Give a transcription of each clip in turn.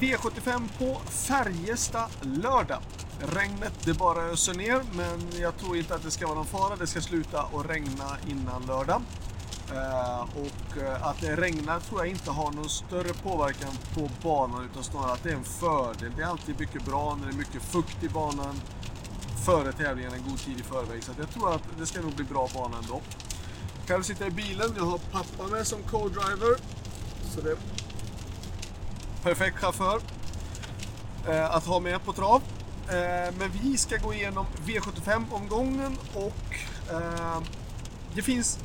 V75 på Färjestad lördag. Regnet det bara öser ner, men jag tror inte att det ska vara någon fara. Det ska sluta att regna innan lördag. Eh, och eh, att det regnar tror jag inte har någon större påverkan på banan utan snarare att det är en fördel. Det är alltid mycket bra när det är mycket fukt i banan före tävlingen en god tid i förväg. Så jag tror att det ska nog bli bra bana ändå. Själv sitter jag i bilen. Jag har pappa med som co-driver. Så det perfekt chaufför eh, att ha med på trav. Eh, men vi ska gå igenom V75-omgången och eh, det finns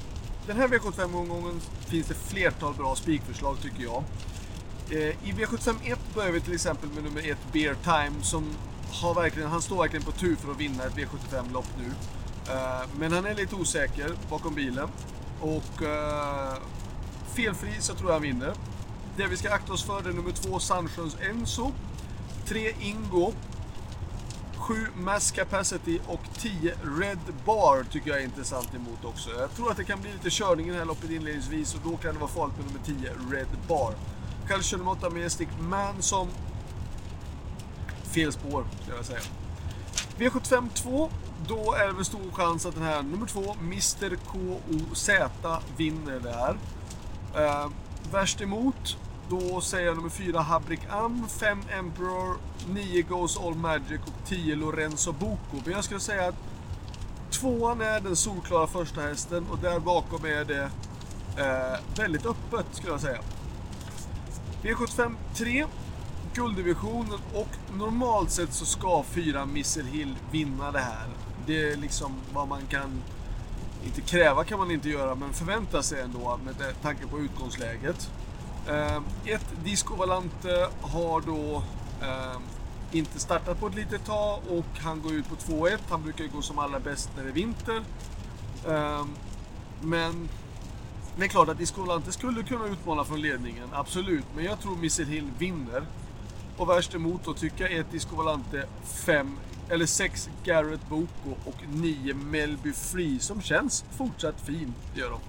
den här V75-omgången finns det flertal bra spikförslag tycker jag. Eh, I V75 1 börjar vi till exempel med nummer 1 Beer Time som har verkligen, han står verkligen på tur för att vinna ett V75-lopp nu. Eh, men han är lite osäker bakom bilen. Och eh, felfri så tror jag han vinner. Det vi ska akta oss för är nummer 2 Sandsjöns Enzo. 3 Ingo. 7 Mass Capacity och 10 Red Bar tycker jag är intressant emot också. Jag tror att det kan bli lite körning i det här loppet inledningsvis och då kan det vara farligt med nummer 10 Red Bar. Kanske nummer 8 Majestic Man som fel spår, skulle jag säga. V75 2, då är det väl stor chans att den här nummer 2, Mr KOZ, vinner det här. Eh, värst emot, då säger jag nummer 4 Habrik Am, 5 Emperor, 9 Goes All Magic och 10 Lorenzo Boko. Men jag skulle säga att tvåan är den solklara första hästen och där bakom är det eh, väldigt öppet skulle jag säga. V75 3 gulddivisionen och normalt sett så ska 4 Missile Hill vinna det här. Det är liksom vad man kan, inte kräva kan man inte göra, men förvänta sig ändå med tanke på utgångsläget. Eh, ett Disco Valante har då eh, inte startat på ett litet tag och han går ut på 2-1. Han brukar ju gå som allra bäst när det är vinter. Eh, men det är klart att Disco Valante skulle kunna utmana från ledningen, absolut. Men jag tror Missile Hill vinner. Och värst emot då tycker jag är Disco Valante 5 eller 6 Garrett Boko och 9 Melby Free som känns fortsatt fin. Det gör de.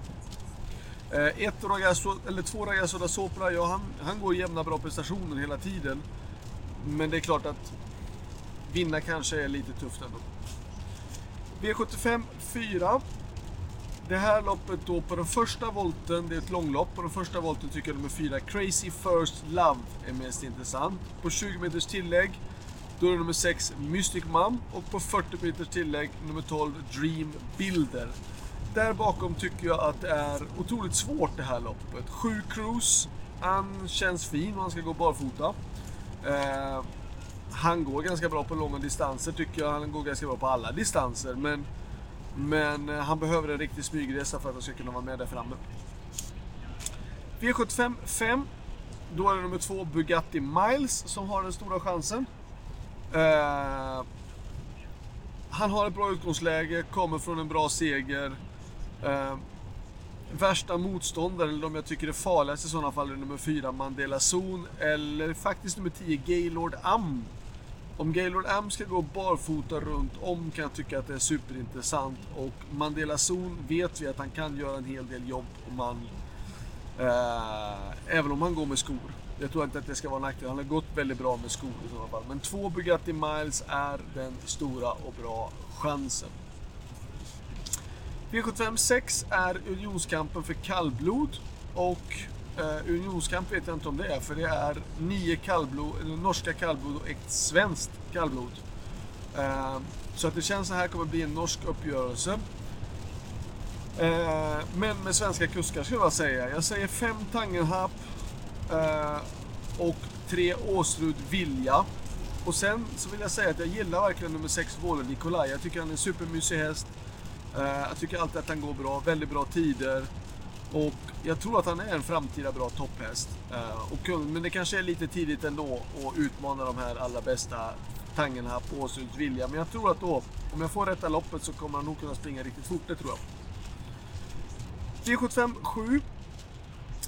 Eh, ett ragazzo, eller två Ragazzo da Sopra, ja han, han går jämna bra prestationer hela tiden. Men det är klart att vinna kanske är lite tufft ändå. V75 4. Det här loppet då på den första volten, det är ett långlopp. På den första volten tycker jag nummer 4 Crazy First Love är mest intressant. På 20 meters tillägg då är det nummer 6 Mystic Mum och på 40 meters tillägg nummer 12 Dream Builder. Där bakom tycker jag att det är otroligt svårt det här loppet. Sju Cruise, han känns fin och han ska gå barfota. Eh, han går ganska bra på långa distanser tycker jag. Han går ganska bra på alla distanser. Men, men eh, han behöver en riktig smygresa för att han ska kunna vara med där framme. V75 5. Då är det nummer 2 Bugatti Miles som har den stora chansen. Eh, han har ett bra utgångsläge, kommer från en bra seger. Eh, värsta motståndaren, eller de jag tycker är farligast i sådana fall, är nummer 4 Mandela Zon eller faktiskt nummer 10 Gaylord Am. Om Gaylord Am ska gå barfota runt om kan jag tycka att det är superintressant och Mandela Zon vet vi att han kan göra en hel del jobb om man eh, även om han går med skor. Jag tror inte att det ska vara en nackdel. Han har gått väldigt bra med skor i sådana fall. Men två Bugatti Miles är den stora och bra chansen. V75 6 är unionskampen för kallblod. Och eh, unionskamp vet jag inte om det är, för det är nio kallblod, norska kallblod och ett svenskt kallblod. Eh, så att det känns så här kommer bli en norsk uppgörelse. Eh, men med svenska kuskar skulle jag säga. Jag säger fem Tangenhap eh, och tre Åsrud Vilja. Och sen så vill jag säga att jag gillar verkligen nummer 6 Våle Nikolaj. Jag tycker han är en supermysig häst. Eh, jag tycker alltid att han går bra, väldigt bra tider. Och jag tror att han är en framtida bra topphäst. Eh, och, men det kanske är lite tidigt ändå att utmana de här allra bästa tangerna på Åsunds vilja. Men jag tror att då, om jag får rätta loppet så kommer han nog kunna springa riktigt fort, det tror jag. V75 7.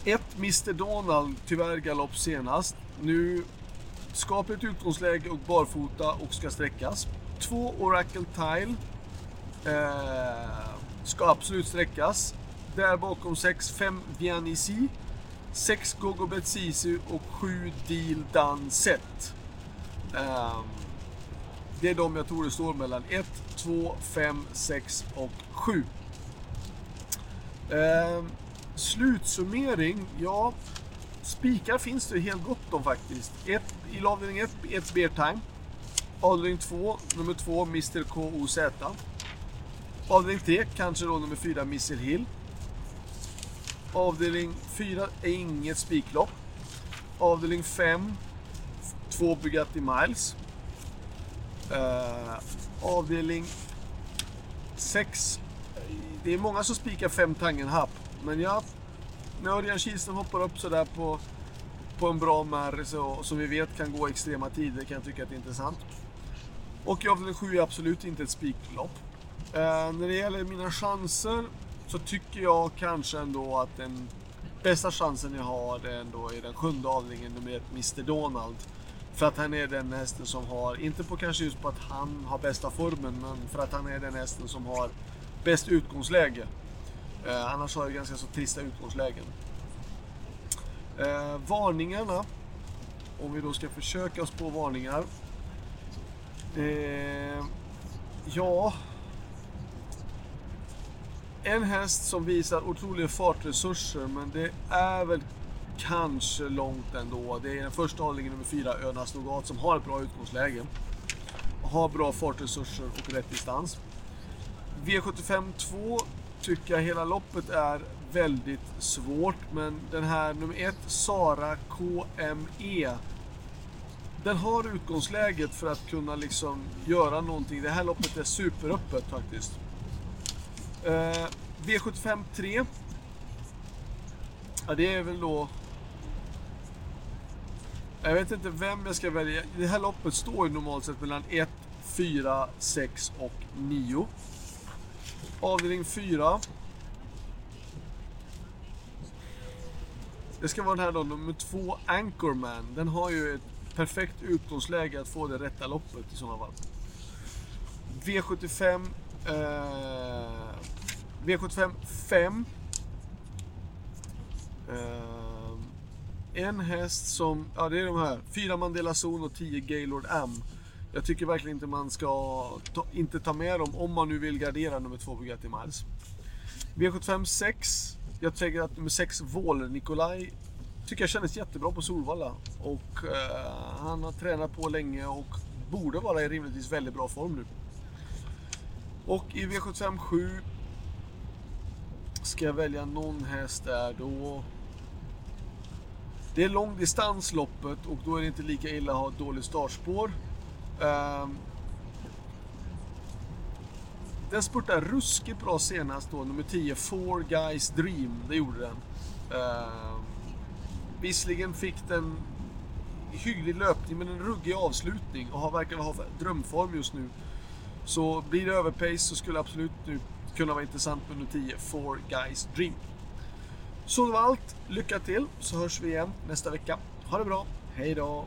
1 Mr Donald, tyvärr galopp senast. Nu skapligt utgångsläge och barfota och ska sträckas. 2 Oracle Tile. Eh, ska absolut sträckas. Där bakom 6, 5 Vianisi. 6 Gogo Betsisu och 7 Deal Danset. Set. Det är de jag tror det står mellan 1, 2, 5, 6 och 7. Eh, slutsummering, ja. Spikar finns det helt gott om faktiskt. Ett, I avdelning 1, 1 Beer Time. Avdelning 2, nummer 2, Mr KOZ. Avdelning 3, kanske då nummer 4, Missile Hill. Avdelning 4 är inget spiklopp. Avdelning 5, 2 Bugatti Miles. Uh, avdelning 6, det är många som spikar 5 Tangenhap. Men jag, när Örjan Kihlström hoppar upp sådär på, på en bra märr så, som vi vet kan gå extrema tider kan jag tycka att det är intressant. Och i avdelning 7 är absolut inte ett spiklopp. Eh, när det gäller mina chanser så tycker jag kanske ändå att den bästa chansen jag har är ändå i den sjunde avdelningen, nummer ett, Mr Donald. För att han är den hästen som har, inte på kanske just på att han har bästa formen, men för att han är den hästen som har bäst utgångsläge. Eh, annars har jag ganska så trista utgångslägen. Eh, varningarna, om vi då ska försöka oss på varningar. Eh, ja, en häst som visar otroliga fartresurser, men det är väl kanske långt ändå. Det är den första avdelningen nummer fyra, Önas Nogat, som har ett bra utgångsläge. Har bra fartresurser och rätt distans. V75 2 tycker jag hela loppet är väldigt svårt, men den här nummer ett, Sara KME, den har utgångsläget för att kunna liksom göra någonting. Det här loppet är superöppet faktiskt. Eh, V75 3. Ja, det är väl då... Jag vet inte vem jag ska välja. Det här loppet står ju normalt sett mellan 1, 4, 6 och 9. Avdelning 4. Det ska vara den här då, nummer 2, Anchorman. Den har ju ett perfekt utgångsläge att få det rätta loppet i sådana fall. V75 eh, V75 5. Uh, eh, en häst som, ja det är de här, 4 Mandela Zon och 10 Gaylord M. Jag tycker verkligen inte man ska ta, inte ta med dem om man nu vill gardera nummer 2 Bugatti Miles. V75 6. Jag tänker att nummer 6 Våler Nikolaj tycker jag kändes jättebra på Solvalla. Och eh, han har tränat på länge och borde vara i rimligtvis väldigt bra form nu. Och i V75 7 Ska jag välja någon häst där då... Det är långdistansloppet och då är det inte lika illa att ha ett dåligt startspår. Um, den spurtade ruskigt bra senast då, nummer 10, Four Guys Dream. Det gjorde den. Uh, visserligen fick den hygglig löpning men en ruggig avslutning och har verkar ha drömform just nu. Så blir det överpace så skulle absolut nu kunna vara intressant med nummer 10, Four Guys Dream. Så det var allt. Lycka till så hörs vi igen nästa vecka. Ha det bra. Hej då!